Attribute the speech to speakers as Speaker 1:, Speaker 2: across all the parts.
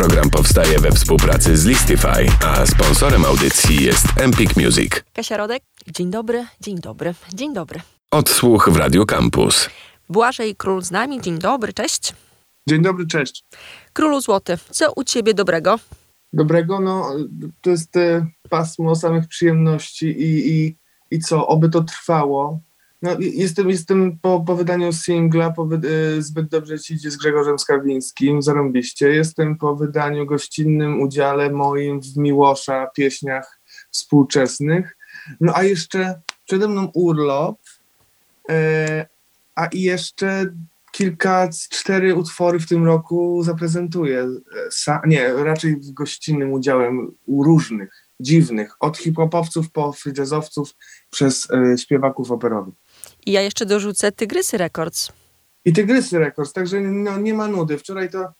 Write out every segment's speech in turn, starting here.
Speaker 1: Program powstaje we współpracy z Listify, a sponsorem audycji jest Empik Music.
Speaker 2: Kasia Rodek, dzień dobry, dzień dobry, dzień dobry.
Speaker 1: Odsłuch w Radio Campus.
Speaker 2: Błażej Król z nami, dzień dobry, cześć.
Speaker 3: Dzień dobry, cześć.
Speaker 2: Królu Złoty, co u ciebie dobrego?
Speaker 3: Dobrego, no to jest e, pasmo samych przyjemności i, i, i co, oby to trwało. No, jestem, jestem po, po wydaniu singla po, y, Zbyt Dobrze Ci Idzie z Grzegorzem Skawińskim, zarąbiście. Jestem po wydaniu gościnnym udziale moim w Miłosza pieśniach współczesnych. No a jeszcze przede mną urlop, e, a i jeszcze kilka, cztery utwory w tym roku zaprezentuję. Sa, nie, raczej z gościnnym udziałem u różnych, dziwnych, od hip-hopowców po jazzowców przez e, śpiewaków operowych.
Speaker 2: I ja jeszcze dorzucę Tygrysy Records.
Speaker 3: I Tygrysy Records, także no, nie ma nudy. Wczoraj to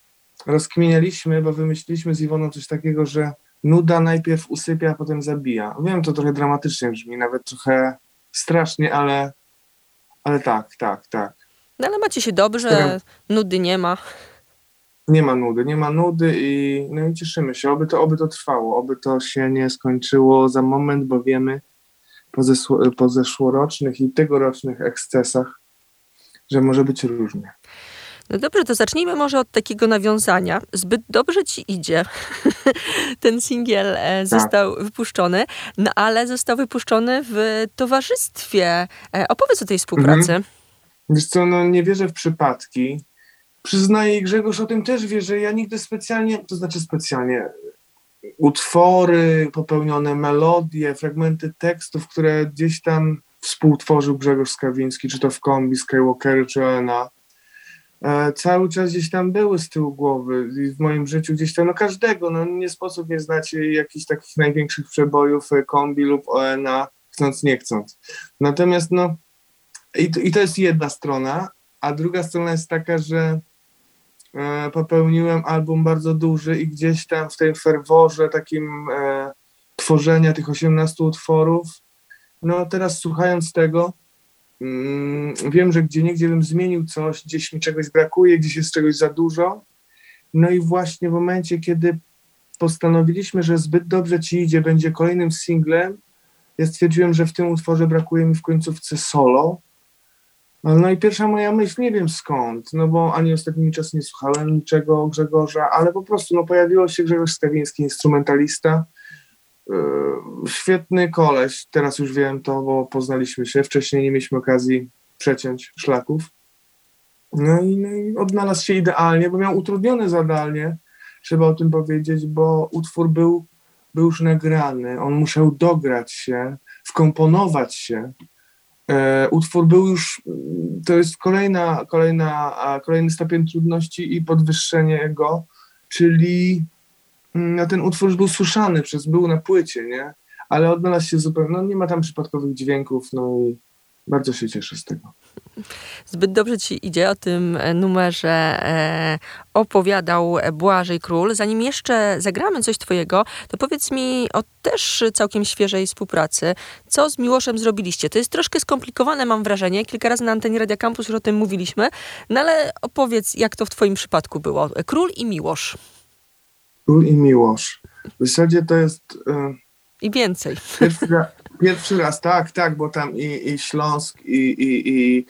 Speaker 3: rozkminialiśmy, bo wymyśliliśmy z Iwoną coś takiego, że nuda najpierw usypia, a potem zabija. Wiem, to trochę dramatycznie brzmi, nawet trochę strasznie, ale, ale tak, tak, tak.
Speaker 2: No ale macie się dobrze, nudy nie ma.
Speaker 3: Nie ma nudy, nie ma nudy i, no i cieszymy się, oby to, oby to trwało, oby to się nie skończyło za moment, bo wiemy, po, zeszłorocznych i tegorocznych ekscesach, że może być różnie.
Speaker 2: No dobrze, to zacznijmy może od takiego nawiązania. Zbyt dobrze ci idzie. Ten singiel e, tak. został tak. wypuszczony, no ale został wypuszczony w towarzystwie. E, opowiedz o tej współpracy. Mhm.
Speaker 3: Wiesz co, no nie wierzę w przypadki. Przyznaję i Grzegorz o tym też wie, że ja nigdy specjalnie, to znaczy specjalnie, utwory, popełnione melodie, fragmenty tekstów, które gdzieś tam współtworzył Grzegorz Skawiński, czy to w kombi Skywalker, czy ONA, e, cały czas gdzieś tam były z tyłu głowy i w moim życiu gdzieś tam, no każdego, no nie sposób nie znać jakichś takich największych przebojów e, kombi lub ONA, chcąc nie chcąc. Natomiast no i to, i to jest jedna strona, a druga strona jest taka, że popełniłem album bardzo duży i gdzieś tam w tej ferworze takim e, tworzenia tych 18 utworów, no teraz słuchając tego, mm, wiem, że gdzie niegdzie bym zmienił coś, gdzieś mi czegoś brakuje, gdzieś jest czegoś za dużo. No i właśnie w momencie, kiedy postanowiliśmy, że zbyt dobrze ci idzie, będzie kolejnym singlem, ja stwierdziłem, że w tym utworze brakuje mi w końcówce solo, no i pierwsza moja myśl, nie wiem skąd, no bo ani ostatnimi czasy nie słuchałem niczego Grzegorza, ale po prostu no, pojawiło się Grzegorz Stawiński, instrumentalista, yy, świetny koleś, teraz już wiem to, bo poznaliśmy się, wcześniej nie mieliśmy okazji przeciąć szlaków. No i, no i odnalazł się idealnie, bo miał utrudnione zadanie, trzeba o tym powiedzieć, bo utwór był, był już nagrany, on musiał dograć się, wkomponować się utwór był już, to jest kolejna, kolejna, kolejny stopień trudności i podwyższenie go, czyli mm, no, ten utwór już był słyszany przez, był na płycie, nie? Ale odnalazł się zupełnie, no nie ma tam przypadkowych dźwięków, no i bardzo się cieszę z tego.
Speaker 2: Zbyt dobrze ci idzie o tym numerze e, opowiadał Błażej Król. Zanim jeszcze zagramy coś twojego, to powiedz mi o też całkiem świeżej współpracy. Co z Miłoszem zrobiliście? To jest troszkę skomplikowane, mam wrażenie. Kilka razy na antenie Radia Campus już o tym mówiliśmy. No ale opowiedz, jak to w twoim przypadku było. Król i Miłosz.
Speaker 3: Król i Miłosz. W zasadzie to jest...
Speaker 2: E, I więcej.
Speaker 3: Pierwszy, Pierwszy raz, tak, tak, bo tam i, i Śląsk, i, i, i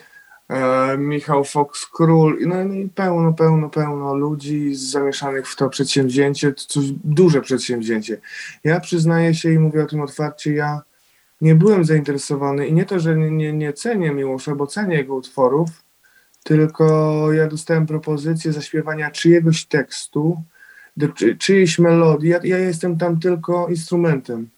Speaker 3: e, Michał Fox Król, no, no i pełno, pełno, pełno ludzi zamieszanych w to przedsięwzięcie, coś duże przedsięwzięcie. Ja przyznaję się i mówię o tym otwarcie, ja nie byłem zainteresowany i nie to, że nie, nie, nie cenię Miłosza, bo cenię jego utworów, tylko ja dostałem propozycję zaśpiewania czyjegoś tekstu, do czy, czyjejś melodii. Ja, ja jestem tam tylko instrumentem.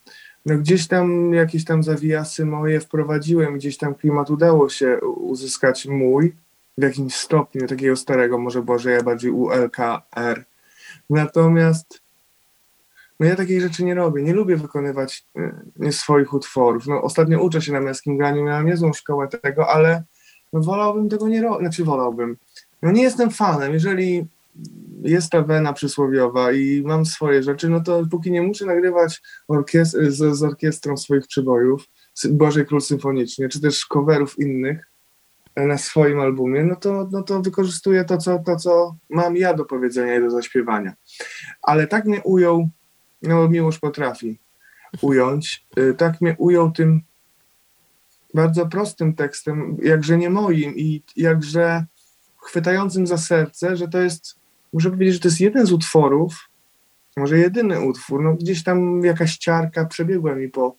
Speaker 3: No gdzieś tam jakieś tam zawijasy moje wprowadziłem, gdzieś tam klimat udało się uzyskać mój, w jakimś stopniu, takiego starego, może Boże, ja bardziej ULKR. Natomiast no ja takich rzeczy nie robię, nie lubię wykonywać nie swoich utworów. No, ostatnio uczę się na męskim graniu, miałem niezłą szkołę tego, ale no, wolałbym tego nie robić, znaczy wolałbym. No nie jestem fanem, jeżeli jest ta wena przysłowiowa i mam swoje rzeczy, no to póki nie muszę nagrywać orkiest- z, z orkiestrą swoich przybojów, Bożej Król Symfonicznie, czy też coverów innych, na swoim albumie, no to, no to wykorzystuję to co, to, co mam ja do powiedzenia i do zaśpiewania. Ale tak mnie ujął, no Miłosz potrafi ująć, y, tak mnie ujął tym bardzo prostym tekstem, jakże nie moim i jakże chwytającym za serce, że to jest, muszę powiedzieć, że to jest jeden z utworów, może jedyny utwór, no gdzieś tam jakaś ciarka przebiegła mi po,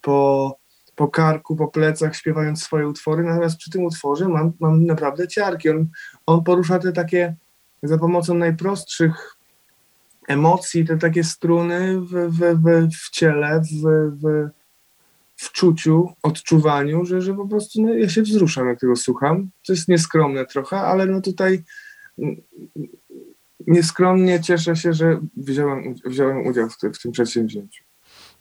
Speaker 3: po, po karku, po plecach, śpiewając swoje utwory, natomiast przy tym utworze mam, mam naprawdę ciarki. On, on porusza te takie, za pomocą najprostszych emocji, te takie struny w, w, w, w ciele, w, w, w czuciu, odczuwaniu, że, że po prostu no, ja się wzruszam, jak tego słucham. To jest nieskromne trochę, ale no tutaj nieskromnie cieszę się, że wziąłem, wziąłem udział w, w tym przedsięwzięciu.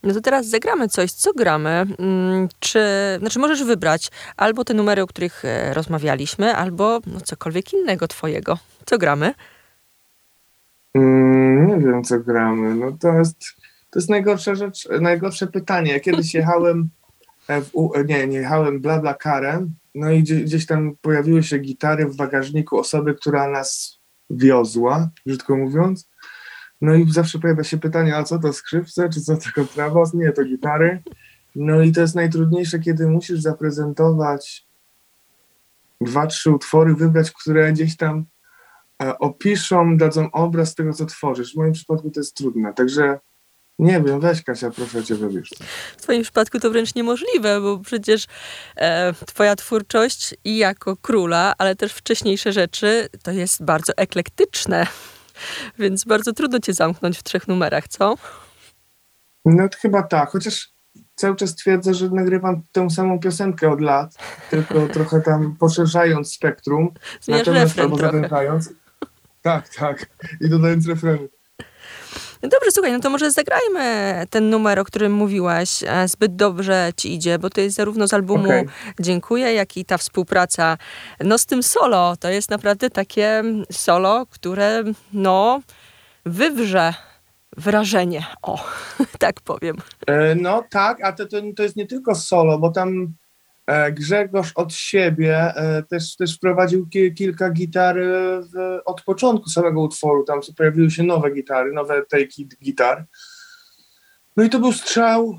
Speaker 2: No to teraz zagramy coś. Co gramy? Mm, czy, znaczy możesz wybrać albo te numery, o których e, rozmawialiśmy, albo no, cokolwiek innego twojego. Co gramy?
Speaker 3: Mm, nie wiem, co gramy. No to jest, to jest najgorsza rzecz, najgorsze pytanie. Ja kiedyś jechałem e, w, nie, nie jechałem bla karem, no i gdzieś, gdzieś tam pojawiły się gitary w bagażniku osoby, która nas wiozła, brzydko mówiąc. No i zawsze pojawia się pytanie, a co to skrzypce, czy co to kontrabas? Nie, to gitary. No i to jest najtrudniejsze, kiedy musisz zaprezentować dwa, trzy utwory, wybrać, które gdzieś tam e, opiszą, dadzą obraz tego, co tworzysz. W moim przypadku to jest trudne, także nie wiem, weź Kasia, proszę cię, wybierz.
Speaker 2: W twoim przypadku to wręcz niemożliwe, bo przecież e, twoja twórczość i jako króla, ale też wcześniejsze rzeczy, to jest bardzo eklektyczne. Więc bardzo trudno cię zamknąć w trzech numerach, co?
Speaker 3: No to chyba tak, chociaż cały czas twierdzę, że nagrywam tę samą piosenkę od lat, tylko trochę tam poszerzając spektrum.
Speaker 2: Zmieniasz natomiast albo
Speaker 3: Tak, tak. I dodając refrenu.
Speaker 2: No dobrze, słuchaj, no to może zagrajmy ten numer, o którym mówiłaś. E, zbyt dobrze ci idzie, bo to jest zarówno z albumu okay. Dziękuję, jak i ta współpraca no z tym solo. To jest naprawdę takie solo, które no wywrze wrażenie. O, tak powiem.
Speaker 3: E, no tak, a to, to, to jest nie tylko solo, bo tam Grzegorz od siebie e, też, też wprowadził kilka gitar w, od początku samego utworu. Tam pojawiły się nowe gitary, nowe take gitar. No i to był strzał,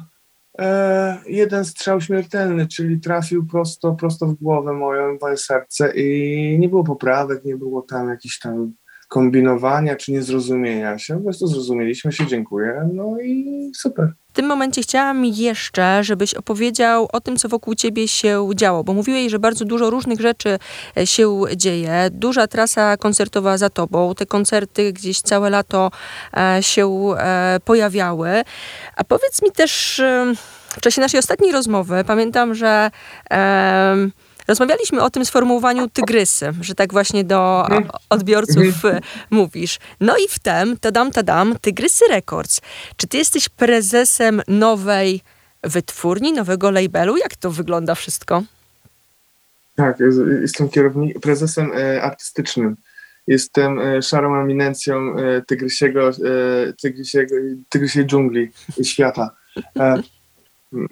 Speaker 3: e, jeden strzał śmiertelny, czyli trafił prosto, prosto w głowę moją, moje serce i nie było poprawek, nie było tam jakichś tam kombinowania czy niezrozumienia się. Po prostu zrozumieliśmy się, dziękuję, no i super.
Speaker 2: W tym momencie chciałam jeszcze, żebyś opowiedział o tym, co wokół ciebie się działo, bo mówiłeś, że bardzo dużo różnych rzeczy e, się dzieje. Duża trasa koncertowa za tobą, te koncerty gdzieś całe lato e, się e, pojawiały. A powiedz mi też, w czasie naszej ostatniej rozmowy, pamiętam, że Rozmawialiśmy o tym sformułowaniu tygrysy, że tak właśnie do mhm. odbiorców mhm. mówisz. No i wtem, tadam, tadam, Tygrysy Records. Czy ty jesteś prezesem nowej wytwórni, nowego labelu? Jak to wygląda wszystko?
Speaker 3: Tak, jestem kierownik, prezesem e, artystycznym. Jestem e, szarą eminencją e, tygrysiego, tygrysiego, tygrysiej dżungli świata.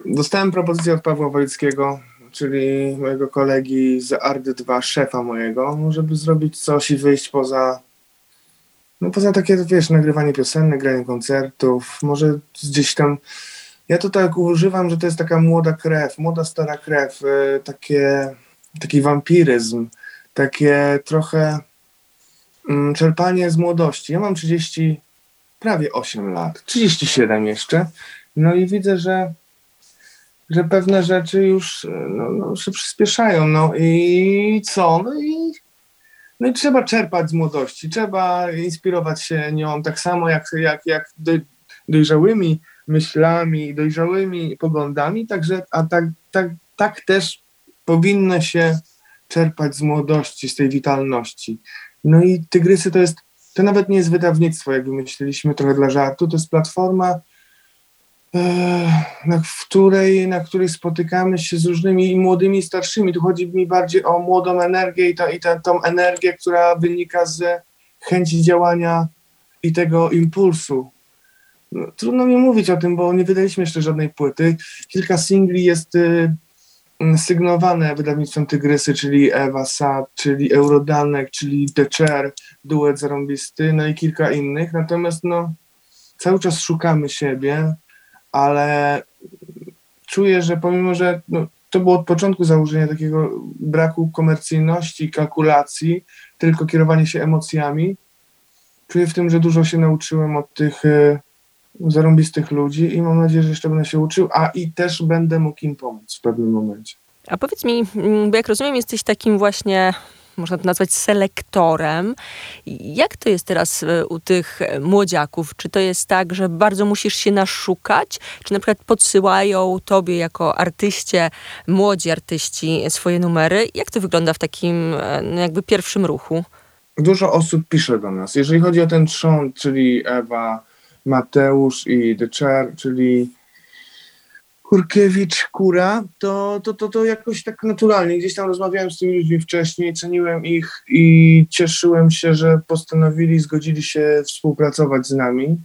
Speaker 3: Dostałem propozycję od Pawła Wojckiego, czyli mojego kolegi z Ardy 2, szefa mojego, żeby zrobić coś i wyjść poza no poza takie, wiesz, nagrywanie piosenek, granie koncertów, może gdzieś tam ja to tak używam, że to jest taka młoda krew, młoda stara krew, y, takie, taki wampiryzm, takie trochę mm, czerpanie z młodości. Ja mam 30, prawie 8 lat, 37 jeszcze, no i widzę, że że pewne rzeczy już no, no, się przyspieszają. No i co? No i, no i trzeba czerpać z młodości, trzeba inspirować się nią tak samo jak, jak, jak dojrzałymi myślami, dojrzałymi poglądami, także, a tak, tak, tak też powinno się czerpać z młodości, z tej witalności. No i Tygrysy to jest, to nawet nie jest wydawnictwo, jak wymyśliliśmy trochę dla żartu, to jest platforma, na której, na której spotykamy się z różnymi młodymi i starszymi. Tu chodzi mi bardziej o młodą energię i, ta, i ta, tą energię, która wynika z chęci działania i tego impulsu. No, trudno mi mówić o tym, bo nie wydaliśmy jeszcze żadnej płyty. Kilka singli jest y, mm, sygnowane wydawnictwem Tygrysy, czyli Ewa Sad, czyli Eurodanek, czyli The Chair, duet zarąbisty, no i kilka innych. Natomiast no, cały czas szukamy siebie, ale czuję, że pomimo, że no, to było od początku założenie takiego braku komercyjności, kalkulacji, tylko kierowanie się emocjami, czuję w tym, że dużo się nauczyłem od tych y, zarąbistych ludzi i mam nadzieję, że jeszcze będę się uczył, a i też będę mógł im pomóc w pewnym momencie.
Speaker 2: A powiedz mi, mm, bo jak rozumiem, jesteś takim właśnie można to nazwać selektorem. Jak to jest teraz e, u tych młodziaków? Czy to jest tak, że bardzo musisz się naszukać? Czy na przykład podsyłają tobie jako artyście, młodzi artyści swoje numery? Jak to wygląda w takim e, no jakby pierwszym ruchu?
Speaker 3: Dużo osób pisze do nas. Jeżeli chodzi o ten trzon, czyli Ewa, Mateusz i The Chair, czyli Kurkiewicz, Kura, to, to, to, to jakoś tak naturalnie. Gdzieś tam rozmawiałem z tymi ludźmi wcześniej, ceniłem ich i cieszyłem się, że postanowili, zgodzili się współpracować z nami.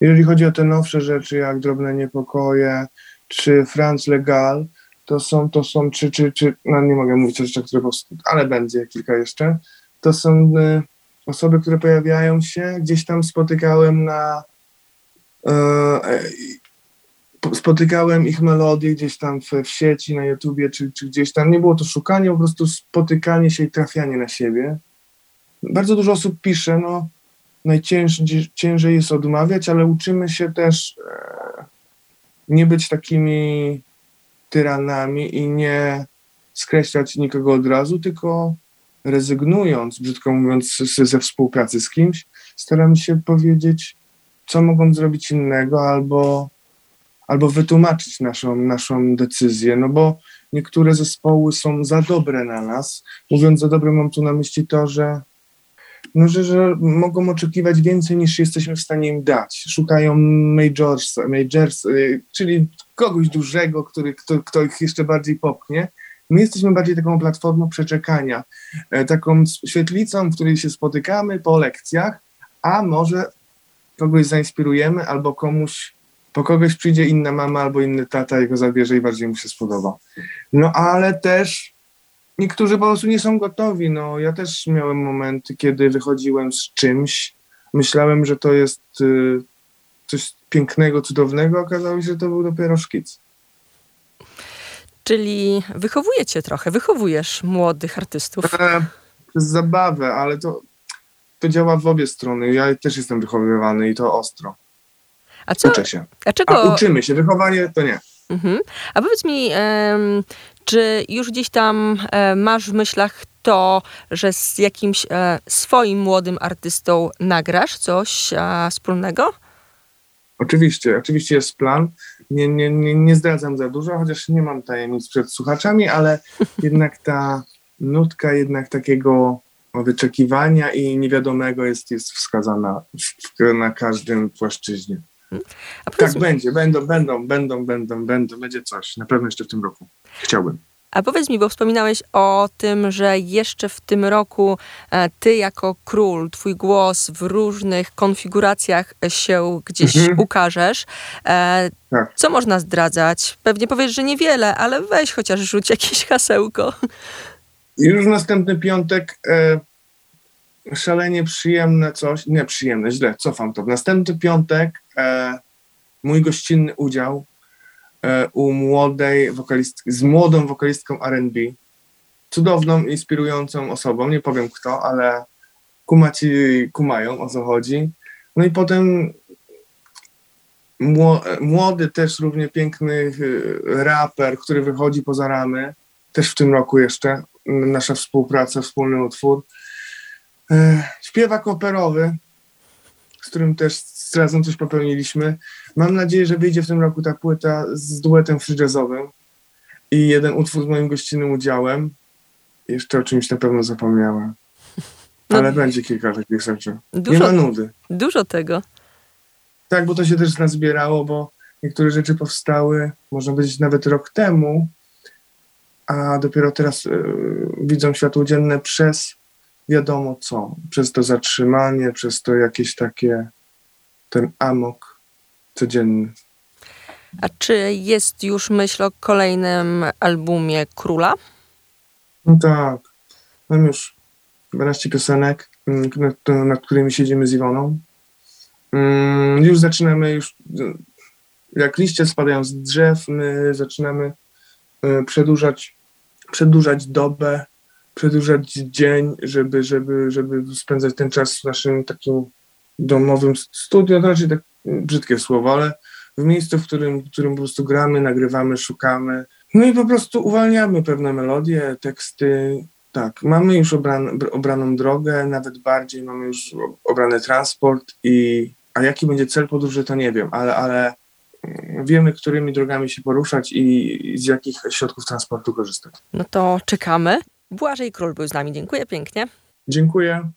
Speaker 3: Jeżeli chodzi o te nowsze rzeczy, jak Drobne Niepokoje, czy Franz Legal, to są, to są, czy, czy, czy no nie mogę mówić o rzeczach, które powstały, ale będzie kilka jeszcze. To są y, osoby, które pojawiają się, gdzieś tam spotykałem na y, spotykałem ich melodie gdzieś tam w, w sieci, na YouTubie, czy, czy gdzieś tam. Nie było to szukanie, po prostu spotykanie się i trafianie na siebie. Bardzo dużo osób pisze, no najciężej jest odmawiać, ale uczymy się też e, nie być takimi tyranami i nie skreślać nikogo od razu, tylko rezygnując, brzydko mówiąc, ze współpracy z kimś, staramy się powiedzieć, co mogą zrobić innego, albo albo wytłumaczyć naszą, naszą decyzję, no bo niektóre zespoły są za dobre na nas. Mówiąc za dobre, mam tu na myśli to, że, no, że, że mogą oczekiwać więcej niż jesteśmy w stanie im dać. Szukają majors, majors y, czyli kogoś dużego, który, kto, kto ich jeszcze bardziej popchnie. My jesteśmy bardziej taką platformą przeczekania, e, taką świetlicą, w której się spotykamy po lekcjach, a może kogoś zainspirujemy albo komuś po kogoś przyjdzie inna mama albo inny tata i go zabierze i bardziej mu się spodoba. No ale też niektórzy po prostu nie są gotowi. No ja też miałem momenty, kiedy wychodziłem z czymś, myślałem, że to jest y, coś pięknego, cudownego, okazało się, że to był dopiero szkic.
Speaker 2: Czyli wychowujecie trochę, wychowujesz młodych artystów.
Speaker 3: E, przez zabawę, ale to, to działa w obie strony. Ja też jestem wychowywany i to ostro. A co? Uczę się. A, czego... A uczymy się. Wychowanie to nie.
Speaker 2: Mhm. A powiedz mi, czy już gdzieś tam e, masz w myślach to, że z jakimś e, swoim młodym artystą nagrasz coś e, wspólnego?
Speaker 3: Oczywiście, oczywiście jest plan. Nie, nie, nie, nie zdradzam za dużo, chociaż nie mam tajemnic przed słuchaczami, ale jednak ta nutka jednak takiego wyczekiwania i niewiadomego jest, jest wskazana w, na każdym płaszczyźnie. Tak, będzie, będą, będą, będą, będą, będą, będzie coś. Na pewno jeszcze w tym roku. Chciałbym.
Speaker 2: A powiedz mi, bo wspominałeś o tym, że jeszcze w tym roku e, ty jako król, twój głos w różnych konfiguracjach się gdzieś mhm. ukażesz. E, tak. Co można zdradzać? Pewnie powiesz, że niewiele, ale weź chociaż rzuć jakieś hasełko.
Speaker 3: Już następny piątek e, szalenie przyjemne coś, nie przyjemne, źle, cofam to. W następny piątek e, mój gościnny udział e, u młodej wokalistki, z młodą wokalistką R&B, cudowną, inspirującą osobą, nie powiem kto, ale kumaci kumają, o co chodzi. No i potem młody, też równie piękny e, raper, który wychodzi poza ramy, też w tym roku jeszcze, nasza współpraca, wspólny utwór. E, śpiewak operowy, z którym też razem coś popełniliśmy. Mam nadzieję, że wyjdzie w tym roku ta płyta z duetem free jazzowym i jeden utwór z moim gościnnym udziałem. Jeszcze o czymś na pewno zapomniałem. No, Ale będzie kilka takich rzeczy. Dużo, Nie ma nudy.
Speaker 2: Dużo tego.
Speaker 3: Tak, bo to się też nazbierało, bo niektóre rzeczy powstały, można powiedzieć, nawet rok temu, a dopiero teraz y, widzą światło dzienne przez wiadomo co, przez to zatrzymanie, przez to jakieś takie, ten amok codzienny.
Speaker 2: A czy jest już myśl o kolejnym albumie Króla?
Speaker 3: No tak. Mam już 12 piosenek, mm, nad, nad którymi siedzimy z Iwoną. Mm, Już zaczynamy, już jak liście spadają z drzew, my zaczynamy e, przedłużać, przedłużać dobę, przedłużać dzień, żeby, żeby, żeby spędzać ten czas w naszym takim domowym studio, to raczej tak brzydkie słowo, ale w miejscu, w którym, w którym po prostu gramy, nagrywamy, szukamy. No i po prostu uwalniamy pewne melodie, teksty. Tak, mamy już obran, obraną drogę, nawet bardziej mamy już obrany transport i a jaki będzie cel podróży, to nie wiem, ale, ale mm, wiemy, którymi drogami się poruszać i, i z jakich środków transportu korzystać.
Speaker 2: No to czekamy. Błażej Król był z nami. Dziękuję pięknie.
Speaker 3: Dziękuję.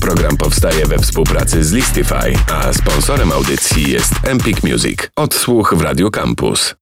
Speaker 1: Program powstaje we współpracy z Listify, a sponsorem audycji jest Empik Music. Odsłuch w Radio Campus.